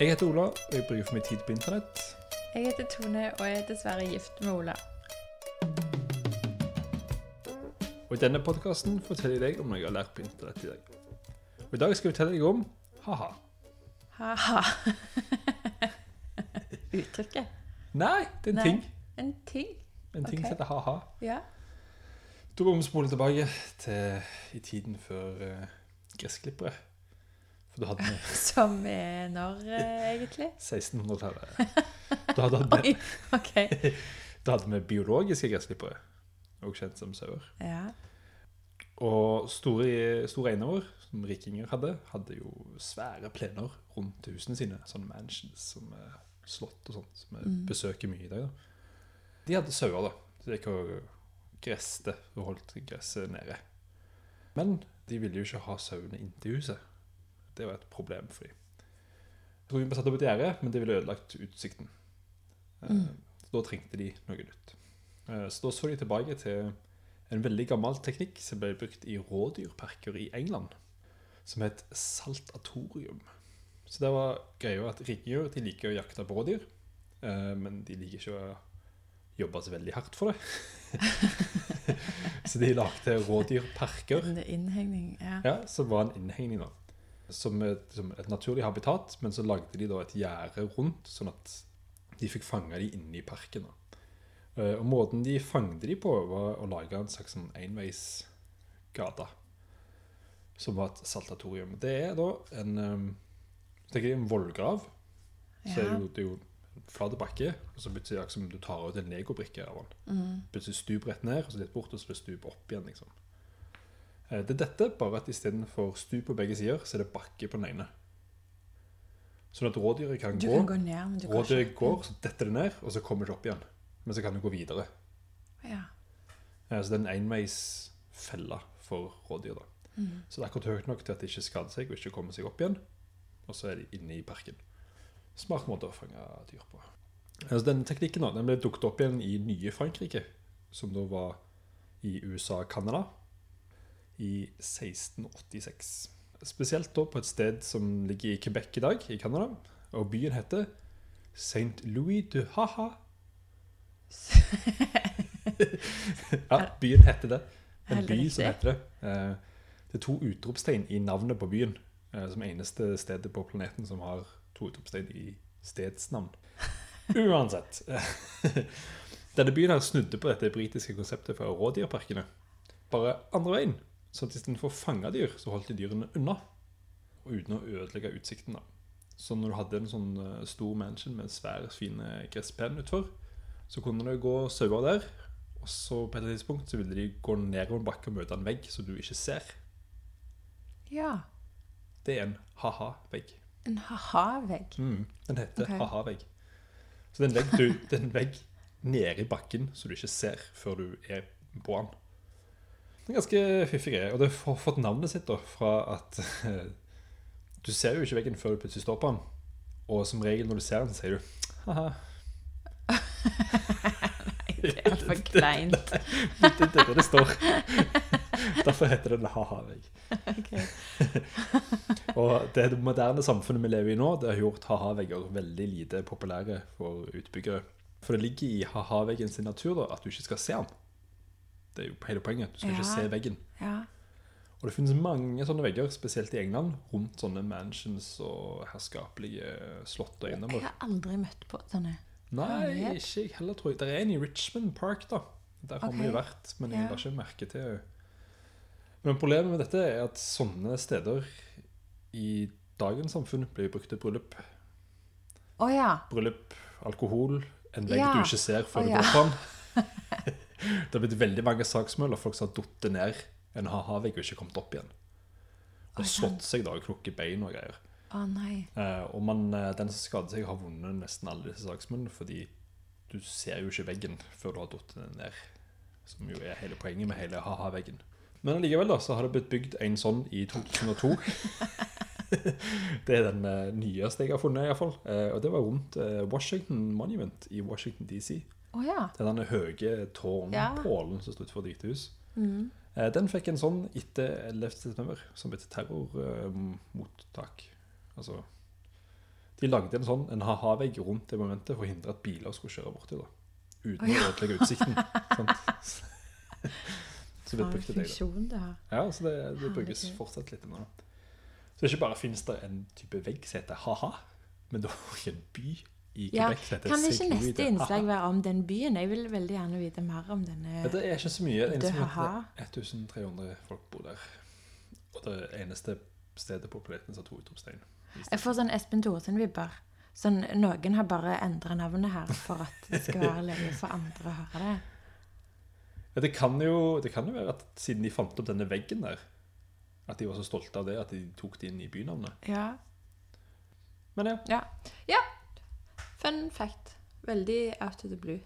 Jeg heter Ola, og jeg bruker for mye tid på internett. Jeg heter Tone og jeg er dessverre gift med Ola. Og i denne podkasten forteller jeg deg om noe jeg har lært på internett i dag. Og i dag skal jeg fortelle deg om ha-ha. Ha-ha. Uttrykket. Nei, det er en Nei. ting. En ting. En ting okay. som heter ha-ha. Ja. Da må vi spole tilbake til i tiden før uh, gressklippere. Da hadde Som er når, eh, egentlig? 1600-tallet. Da hadde vi, Oi, OK. da hadde vi biologiske gressklippere, også kjent som sauer. Ja. Og store, store eiendommer, som rikinger hadde, hadde jo svære plener rundt husene sine. Sånne mansions som slott og sånt, som vi Mm. besøker mye i dag. da. De hadde sauer, da. Så de gikk og gresste og holdt gresset nede. Men de ville jo ikke ha sauene inntil huset. Det var et problem for dem. Jeg tror de ble satt opp et gjerde, men det ville ødelagt utsikten. Eh, Mm. Så da trengte de noe nytt. Eh, Så da så de tilbake til en veldig gammel teknikk som ble brukt i rådyrparker i England, som het saltatorium. Så det var greia at riggjør de liker å jakte på rådyr, eh, men de liker ikke å jobbe så veldig hardt for det. så de lagde rådyrparker, En innhegning. Ja. ja, som var en innhegning da. Som et, som et naturlig habitat, men så lagde de da et gjerde rundt, sånn at de fikk fange de inne i parken. Eh, Og måten de fangde de på, var å lage en slags sånn enveisgate. Som var et saltatorium. Det er da en um, tenker jeg, en vollgrav. Så er det, jo, det er jo en flat bakke, og så plutselig akkurat som du tar ut en legobrikke av den. Mm. Plutselig stup rett ned, og så litt bort, og så stup opp igjen. liksom. Eh, Det er dette, bare at istedenfor stu på begge sider, så er det bakke på den ene. Sånn at rådyret kan Du gå. kan gå ned, men du kan Rådyret går, så detter det ned, og så kommer det opp igjen. Men så kan det gå videre. Ja. Eh, Så det er en enveisfelle for rådyr. da. Mm. Så det er akkurat høyt nok til at de ikke skader seg og ikke kommer seg opp igjen. Og så er de inne i parken. Smart måte å fange dyr på. Altså, denne teknikken da, den ble dukket opp igjen i nye Frankrike, som da var i USA og Canada, i 1686. Spesielt da på et sted som ligger i Quebec i dag, i Canada. Og byen heter St. Louis du Haha. ja, byen heter det. En by som heter det. Eh, Det er to utropstegn i navnet på byen, eh, som eneste stedet på planeten som har to utropstegn i stedsnavn. Uansett. Denne byen her snudde på dette britiske konseptet for rådyrparkene. Bare andre veien. Så istedenfor å fange dyr, så holdt de dyrene unna. Og uten å ødelegge utsikten. da. Så når du hadde en sånn eh, stor mansion med svære, fine gressplen utfor, så kunne det gå sauer der. Og så på et tidspunkt så ville de gå nedover en bakke og møte en vegg som du ikke ser. ja. Det er en ha-ha-vegg. En ha-ha-vegg. Mm, den heter okay. ha-ha-vegg. Så det er en vegg, du, det er en vegg nede i bakken som du ikke ser før du er på den. En ganske fiffig greie, og det har fått navnet sitt da, fra at eh, du ser jo ikke veggen før du plutselig står på den. Og som regel når du ser den, så sier du ha-ha. Det er for kleint. Det det er det det står. Derfor heter det en ha-ha-vegg. Okay. Og det moderne samfunnet vi lever i nå, det har gjort ha-ha-vegger veldig lite populære for utbyggere. For det ligger i ha-ha-veggen sin natur da, at du ikke skal se den. Det er jo hele poenget. Du skal Ja. ikke se veggen. Ja. Og det finnes mange sånne vegger, spesielt i England, rundt sånne mansions og herskapelige slott og Jeg har aldri møtt på sånne. Nei, ikke jeg heller, tror jeg. Det er en i Richmond Park, da. Der har vi jo vært, men jeg Ja. la ikke merke til Men problemet med dette er at sånne steder i dagens samfunn blir brukt til bryllup. Oh, ja. Bryllup, alkohol, en vegg Ja. du ikke ser før oh, du går fram. det har blitt veldig mange saksmøller. folk som har falt ned en ha-ha-vegg og ikke kommet opp igjen. Og slått seg da og knukket bein og greier. Å nei. Eh, og man, eh, den som skader seg, har vunnet nesten alle disse saksmøllene, fordi du ser jo ikke veggen før du har falt ned. Som jo er hele poenget med hele ha-ha-veggen. Men allikevel da, så har det blitt bygd en sånn i 2002. det er den eh, nyeste jeg har funnet, i hvert fall. Eh, og det var rundt eh, Washington Monument i Washington DC. Å ja. Det er denne høye tårnpålen som stod utenfor hvite hus. Mm. Eh, Den fikk en sånn etter 11. september, som et terrormottak. Altså, De lagde en sånn en ha-ha-vegg rundt det momentet for å hindre at biler skulle kjøre borti det. Uten Å, ja. å ødelegge utsikten. Så det brukte det. da. Ja, så det, det brukes fortsatt litt nå. Så ikke bare finnes det en type vegg som heter ha-ha, men det er også en by i Ja, Quebec som Kan ikke neste innslag være om den byen? Jeg vil veldig gjerne vite mer om denne. Ja, Det er ikke så mye. Det er eneste ha-ha. heter 1300 folk bor der. Og det eneste stedet på planeten som har to utropstegn. Jeg får sånn Espen Thoresen-vibber. Sånn, noen har bare endret navnet her for at det skal være løye for andre å høre det. Ja, det, kan jo, det kan jo være at siden de fant opp denne veggen der, at de var så stolte av det at de tok det inn i bynavnet. Ja. Men ja. ja. Ja. Fun fact. Veldig out of the blue.